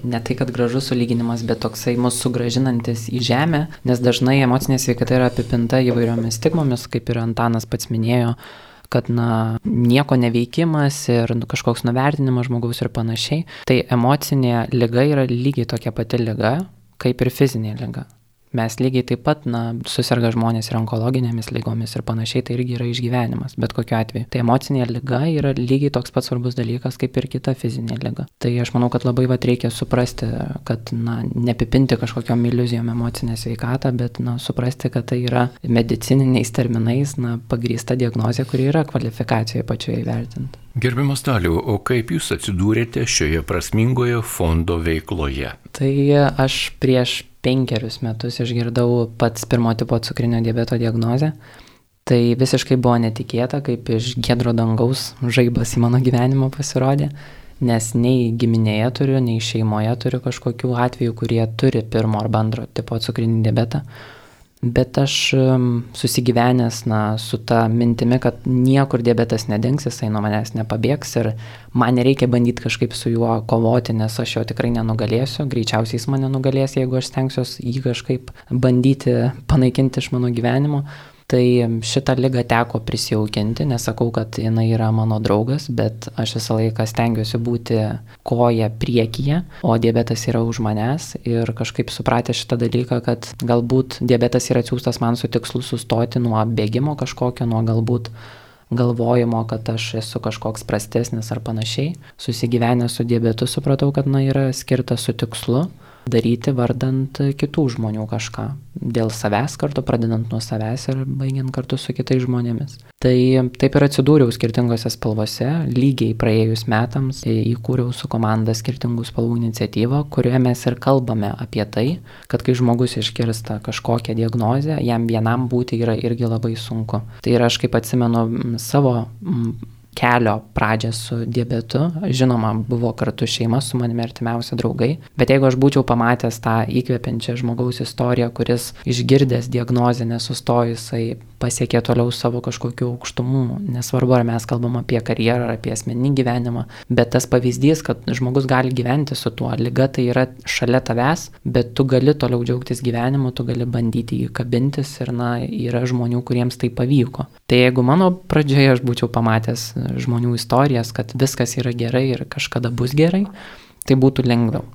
ne tai, kad gražus sulyginimas, bet toksai mūsų sugražinantis į žemę, nes dažnai emocinė sveikata yra apipinta įvairiomis stigmomis, kaip ir Antanas pats minėjo kad na, nieko neveikimas ir nu, kažkoks nuvertinimas žmogaus ir panašiai. Tai emocinė lyga yra lygiai tokia pati lyga, kaip ir fizinė lyga. Mes lygiai taip pat, na, susirga žmonės ir onkologinėmis lygomis ir panašiai, tai irgi yra išgyvenimas, bet kokiu atveju. Tai emocinė lyga yra lygiai toks pats svarbus dalykas kaip ir kita fizinė lyga. Tai aš manau, kad labai vat reikia suprasti, kad, na, nepipinti kažkokiam iliuzijom emocinę sveikatą, bet, na, suprasti, kad tai yra medicininiais terminais, na, pagrįsta diagnozė, kuri yra kvalifikacijoje pačioje įvertinta. Gerbiamas Daliu, o kaip jūs atsidūrėte šioje prasmingoje fondo veikloje? Tai aš prieš penkerius metus išgirdau pats pirmo tipo cukrinio diabeto diagnozę. Tai visiškai buvo netikėta, kaip iš gedro dangaus žaibas į mano gyvenimą pasirodė, nes nei giminėje turiu, nei šeimoje turiu kažkokių atvejų, kurie turi pirmo ar bendro tipo cukrinį diabetą. Bet aš susigyvenęs na, su ta mintimi, kad niekur diabetas nedings, jisai nuo manęs nepabėgs ir man nereikia bandyti kažkaip su juo kovoti, nes aš jo tikrai nenugalėsiu, greičiausiai jis mane nugalės, jeigu aš stengsiuosi jį kažkaip bandyti panaikinti iš mano gyvenimo. Tai šitą lygą teko prisijaukinti, nesakau, kad jinai yra mano draugas, bet aš visą laiką stengiuosi būti koja priekyje, o diabetas yra už manęs ir kažkaip supratę šitą dalyką, kad galbūt diabetas yra atsiųstas man su tikslu sustoti nuo bėgimo kažkokio, nuo galbūt galvojimo, kad aš esu kažkoks prastesnis ar panašiai. Susigyvenęs su diabetu supratau, kad na yra skirtas su tikslu daryti vardant kitų žmonių kažką. Dėl savęs kartu, pradedant nuo savęs ir baigiant kartu su kitais žmonėmis. Tai taip ir atsidūriau skirtingose spalvose, lygiai praėjus metams įkūriau su komanda skirtingų spalvų iniciatyvą, kurioje mes ir kalbame apie tai, kad kai žmogus iškirsta kažkokią diagnozę, jam vienam būti yra irgi labai sunku. Tai ir aš kaip atsimenu savo kelio pradžią su diabetu. Žinoma, buvo kartu šeima su manimi artimiausi draugai, bet jeigu aš būčiau pamatęs tą įkvepiančią žmogaus istoriją, kuris išgirdęs diagnozę nesustojusai pasiekė toliau savo kažkokių aukštumų, nesvarbu ar mes kalbam apie karjerą ar apie asmeninį gyvenimą, bet tas pavyzdys, kad žmogus gali gyventi su tuo, lyga tai yra šalia tavęs, bet tu gali toliau džiaugtis gyvenimu, tu gali bandyti jį kabintis ir na, yra žmonių, kuriems tai pavyko. Tai jeigu mano pradžioje aš būčiau pamatęs žmonių istorijas, kad viskas yra gerai ir kažkada bus gerai, tai būtų lengviau.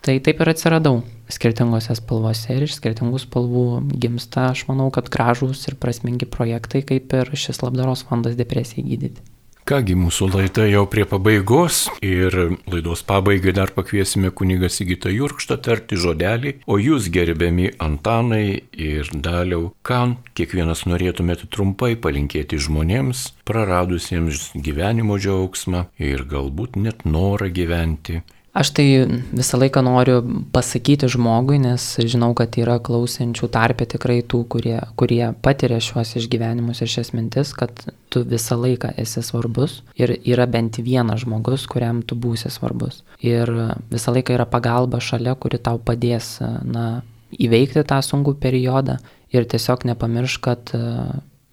Tai taip ir atsiradau skirtingose spalvose ir iš skirtingų spalvų gimsta, aš manau, kad gražūs ir prasmingi projektai, kaip ir šis labdaros fondas depresijai gydyti. Kągi, mūsų laida jau prie pabaigos ir laidos pabaigai dar pakviesime kunigą Sigitą Jurkštą tarti žodelį, o jūs gerbiami Antanai ir Daliau, ką kiekvienas norėtumėte trumpai palinkėti žmonėms, praradusiems gyvenimo džiaugsmą ir galbūt net norą gyventi. Aš tai visą laiką noriu pasakyti žmogui, nes žinau, kad yra klausiančių tarpė tikrai tų, kurie, kurie patiria šiuos išgyvenimus ir šias mintis, kad tu visą laiką esi svarbus ir yra bent vienas žmogus, kuriam tu būsi svarbus. Ir visą laiką yra pagalba šalia, kuri tau padės na, įveikti tą sunkų periodą ir tiesiog nepamiršk, kad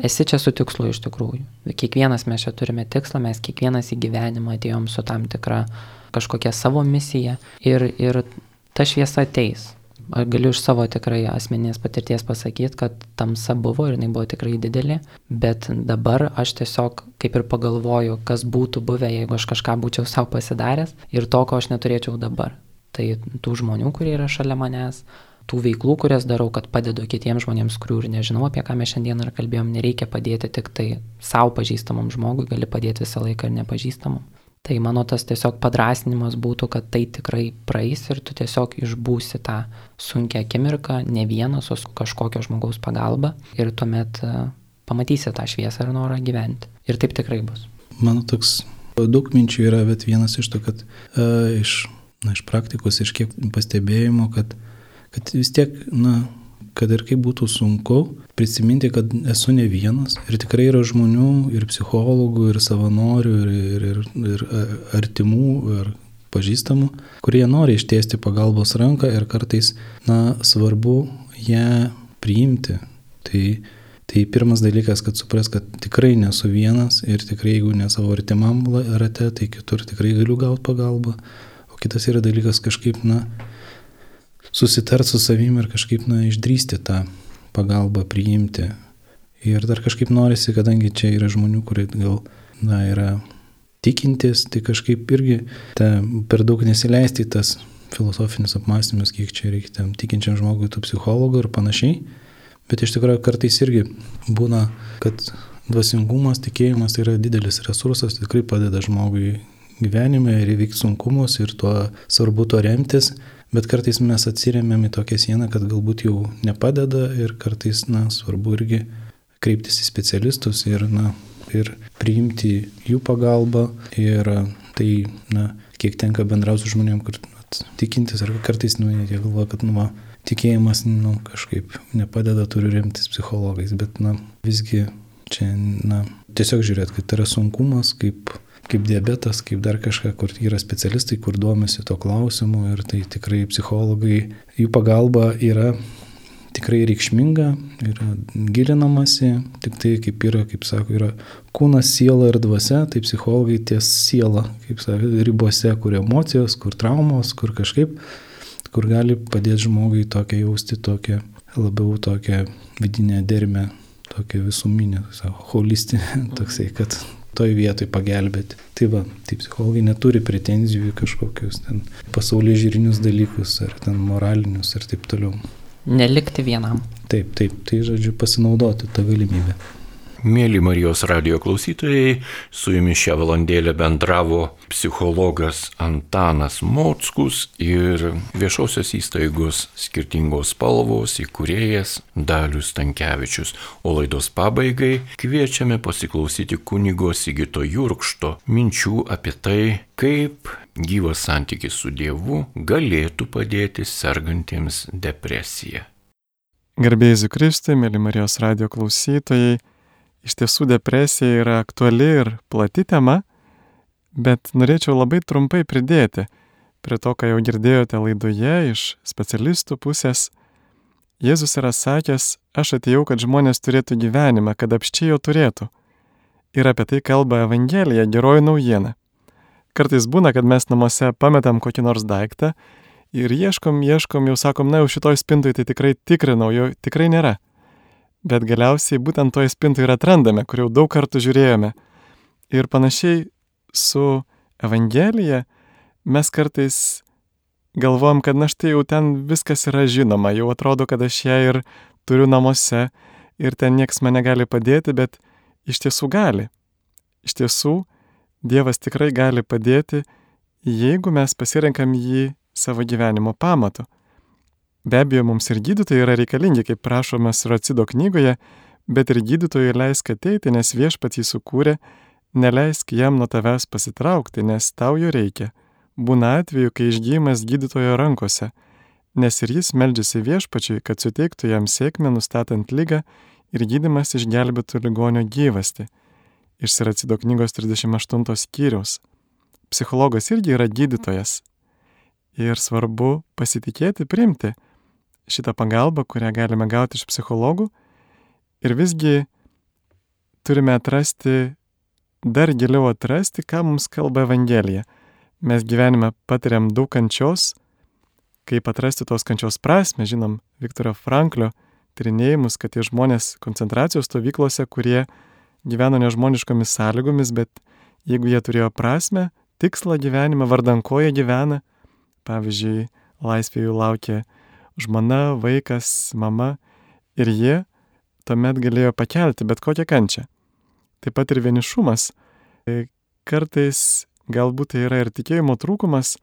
esi čia su tikslu iš tikrųjų. Kiekvienas mes čia turime tikslą, mes kiekvienas į gyvenimą atėjom su tam tikra kažkokią savo misiją ir, ir ta šviesa ateis. Aš galiu iš savo tikrai asmeninės patirties pasakyti, kad tamsa buvo ir jinai buvo tikrai didelė, bet dabar aš tiesiog kaip ir pagalvoju, kas būtų buvę, jeigu aš kažką būčiau savo pasidaręs ir to, ko aš neturėčiau dabar. Tai tų žmonių, kurie yra šalia manęs, tų veiklų, kurias darau, kad padedu kitiems žmonėms, kurių ir nežinau, apie ką mes šiandien ir kalbėjom, nereikia padėti tik tai savo pažįstamam žmogui, gali padėti visą laiką ir nepažįstamam. Tai mano tas tiesiog padrasinimas būtų, kad tai tikrai praeis ir tu tiesiog išbūsi tą sunkę akimirką, ne vienas, o su kažkokio žmogaus pagalba ir tuomet e, pamatysi tą šviesą ir norą gyventi. Ir taip tikrai bus. Mano toks daug minčių yra, bet vienas iš to, kad uh, iš, na, iš praktikos, iš kiek pastebėjimo, kad, kad vis tiek, na, kad ir kaip būtų sunku, prisiminti, kad esu ne vienas ir tikrai yra žmonių, ir psichologų, ir savanorių, ir, ir, ir, ir artimų, ir pažįstamų, kurie nori ištiesti pagalbos ranką ir kartais, na, svarbu ją priimti. Tai, tai pirmas dalykas, kad supras, kad tikrai nesu vienas ir tikrai jeigu ne savo artimam rate, tai kitur tikrai galiu gauti pagalbą. O kitas yra dalykas kažkaip, na, susitart su savim ir kažkaip, na, išdrysti tą pagalbą priimti. Ir dar kažkaip norisi, kadangi čia yra žmonių, kurie gal, na, yra tikintis, tai kažkaip irgi ta, per daug nesileisti į tas filosofinius apmąstymus, kiek čia reikia tam tikinčiam žmogui tų psichologų ir panašiai. Bet iš tikrųjų kartais irgi būna, kad dvasingumas, tikėjimas tai yra didelis resursas, tikrai padeda žmogui gyvenime ir įveikti sunkumus ir tuo svarbu to remtis bet kartais mes atsiriamėm į tokią sieną, kad galbūt jau nepadeda ir kartais, na, svarbu irgi kreiptis į specialistus ir, na, ir priimti jų pagalbą. Ir tai, na, kiek tenka bendrauti su žmonėm, kur at, tikintis ar kartais, nu, jie galvoja, kad, nu, va, tikėjimas, nu, kažkaip nepadeda, turiu remtis psichologais, bet, na, visgi čia, na, tiesiog žiūrėt, kad tai yra sunkumas, kaip kaip diabetas, kaip dar kažką, kur yra specialistai, kur duomisi to klausimu ir tai tikrai psichologai, jų pagalba yra tikrai reikšminga, yra gilinamasi, tik tai kaip yra, kaip sako, yra kūnas, siela ir dvasia, tai psichologai ties siela, kaip sako, ribose, kur emocijos, kur traumos, kur kažkaip, kur gali padėti žmogui tokia jausti, tokia labiau tokia vidinė dermė, tokia visuminė, sako, holistinė, toksai, kad toj vietoj pagelbėti. Tai va, tai psichologai neturi pretenzijų į kažkokius ten pasaulyje žiūrinius dalykus ar ten moralinius ir taip toliau. Nelikti vienam. Taip, taip, tai žodžiu pasinaudoti tą galimybę. Mėly Marijos radio klausytojai, su jumis šią valandėlę bendravo psichologas Antanas Mockus ir viešosios įstaigos skirtingos spalvos įkūrėjas Dalius Tankievičius. O laidos pabaigai kviečiame pasiklausyti kunigo Sigito Jurkšto minčių apie tai, kaip gyvas santykis su Dievu galėtų padėti sergantiems depresiją. Garbėjai Zikristui, mėly Marijos radio klausytojai, Iš tiesų depresija yra aktuali ir plati tema, bet norėčiau labai trumpai pridėti prie to, ką jau girdėjote laidoje iš specialistų pusės. Jėzus yra sakęs, aš atėjau, kad žmonės turėtų gyvenimą, kad apščiai jo turėtų. Ir apie tai kalba Evangelija, geroji naujiena. Kartais būna, kad mes namuose pametam kokį nors daiktą ir ieškom, ieškom, jau sakom, na, jau šitoj spintui tai tikrai tikrinau, jo tikrai nėra bet galiausiai būtent toje spintoje ir atrandame, kur jau daug kartų žiūrėjome. Ir panašiai su Evangelija mes kartais galvojam, kad na štai jau ten viskas yra žinoma, jau atrodo, kad aš ją ir turiu namuose ir ten nieks man negali padėti, bet iš tiesų gali. Iš tiesų, Dievas tikrai gali padėti, jeigu mes pasirenkam jį savo gyvenimo pamatu. Be abejo, mums ir gydytojai yra reikalingi, kaip prašome Suracido knygoje, bet ir gydytojai leisk ateiti, nes viešpat jį sukūrė, neleisk jam nuo tavęs pasitraukti, nes tau jo reikia. Būna atveju, kai išgyjimas gydytojo rankose, nes ir jis meldžiasi viešpačiui, kad suteiktų jam sėkmę nustatant lygą ir gydimas išgelbėtų ligonio gyvasti. Iš Siracido knygos 38 skyriaus. Psichologas irgi yra gydytojas. Ir svarbu pasitikėti, primti šitą pagalbą, kurią galime gauti iš psichologų. Ir visgi turime atrasti, dar giliau atrasti, ką mums kalba Evangelija. Mes gyvenime patiriam daug kančios, kaip atrasti tos kančios prasme, žinom, Viktoro Franklio tyrinėjimus, kad tie žmonės koncentracijos stovyklose, kurie gyveno nežmoniškomis sąlygomis, bet jeigu jie turėjo prasme, tikslą gyvenimą, vardan ko jie gyvena, pavyzdžiui, laisvė jų laukia žmona, vaikas, mama ir jie tuomet galėjo pakelti bet kokią kančią. Taip pat ir vienišumas. E, kartais galbūt tai yra ir tikėjimo trūkumas,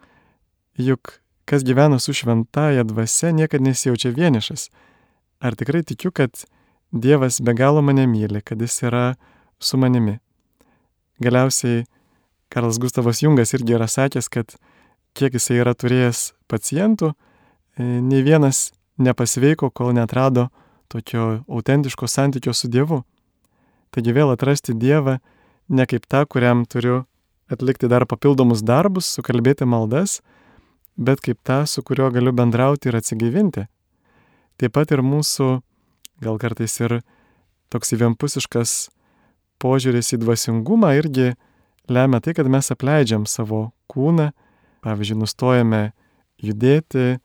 juk kas gyvena su šventaja dvasia, niekada nesijaučia vienišas. Ar tikrai tikiu, kad Dievas be galo mane myli, kad jis yra su manimi. Galiausiai Karlas Gustavas Jungas irgi yra sakęs, kad kiek jisai yra turėjęs pacientų, nei vienas nepasveiko, kol netrado tokio autentiško santykio su Dievu. Taigi vėl atrasti Dievą ne kaip tą, kuriam turiu atlikti dar papildomus darbus, sukalbėti maldas, bet kaip tą, su kuriuo galiu bendrauti ir atsigaivinti. Taip pat ir mūsų, gal kartais ir toks vienpusiškas požiūris į dvasingumą irgi lemia tai, kad mes apleidžiam savo kūną, pavyzdžiui, nustojame judėti,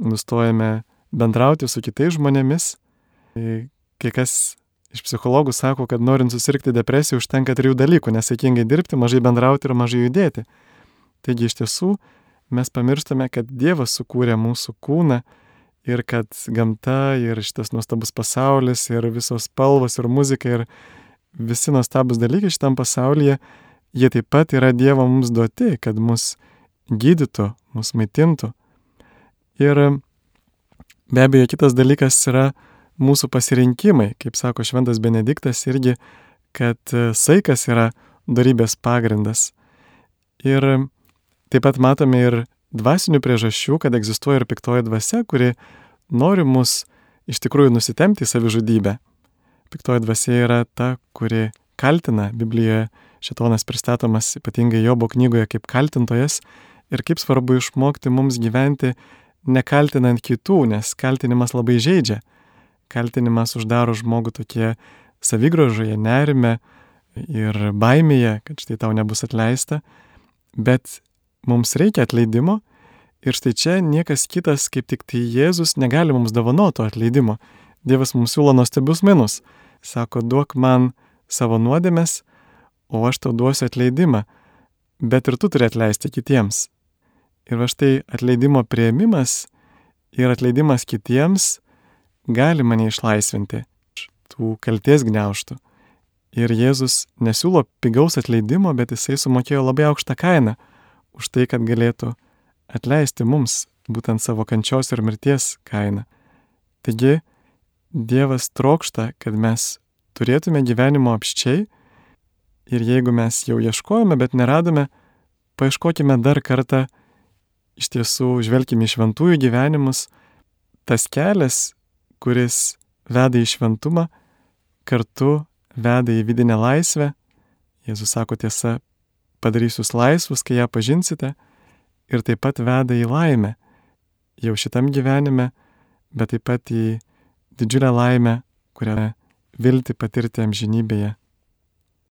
nustojame bendrauti su kitais žmonėmis. Kai kas iš psichologų sako, kad norint susirgti depresiją užtenka trijų dalykų - nesaikingai dirbti, mažai bendrauti ir mažai judėti. Taigi iš tiesų mes pamirštame, kad Dievas sukūrė mūsų kūną ir kad gamta ir šitas nuostabus pasaulis ir visos spalvos ir muzika ir visi nuostabus dalykai šitam pasaulyje, jie taip pat yra Dievo mums duoti, kad mus gydytų, mus maitintų. Ir be abejo, kitas dalykas yra mūsų pasirinkimai, kaip sako Šventas Benediktas irgi, kad saikas yra darybės pagrindas. Ir Taip pat matome ir dvasinių priežasčių, kad egzistuoja ir piktoji dvasia, kuri nori mus iš tikrųjų nusitemti į savižudybę. Piktoji dvasia yra ta, kuri kaltina Biblijoje. Šitonas pristatomas ypatingai Jobo knygoje kaip kaltintojas ir kaip svarbu išmokti mums gyventi nekaltinant kitų, nes kaltinimas labai žaidžia. Kaltinimas uždaro žmogų tokie savigrožoje, nerime ir baimėje, kad štai tau nebus atleista, bet mums reikia atleidimo ir štai čia niekas kitas, kaip tik tai Jėzus, negali mums dovanoto atleidimo. Dievas mums siūlo nuostabius minus. Sako, duok man savo nuodėmės, o aš tau duosiu atleidimą, bet ir tu turi atleisti kitiems. Ir va štai atleidimo prieimimas ir atleidimas kitiems gali mane išlaisvinti iš tų kalties gniauštų. Ir Jėzus nesiūlo pigaus atleidimo, bet jisai sumokėjo labai aukštą kainą už tai, kad galėtų atleisti mums būtent savo kančios ir mirties kainą. Taigi, Dievas trokšta, kad mes turėtume gyvenimo apščiai ir jeigu mes jau ieškojame, bet neradome, paieškokime dar kartą, iš tiesų žvelgime į šventųjų gyvenimus, tas kelias, kuris veda į šventumą, kartu veda į vidinę laisvę. Jėzus sako tiesa, padarys jūs laisvus, kai ją pažinsite ir taip pat veda į laimę jau šitam gyvenime, bet taip pat į didžiulę laimę, kurią vilti patirti amžinybėje.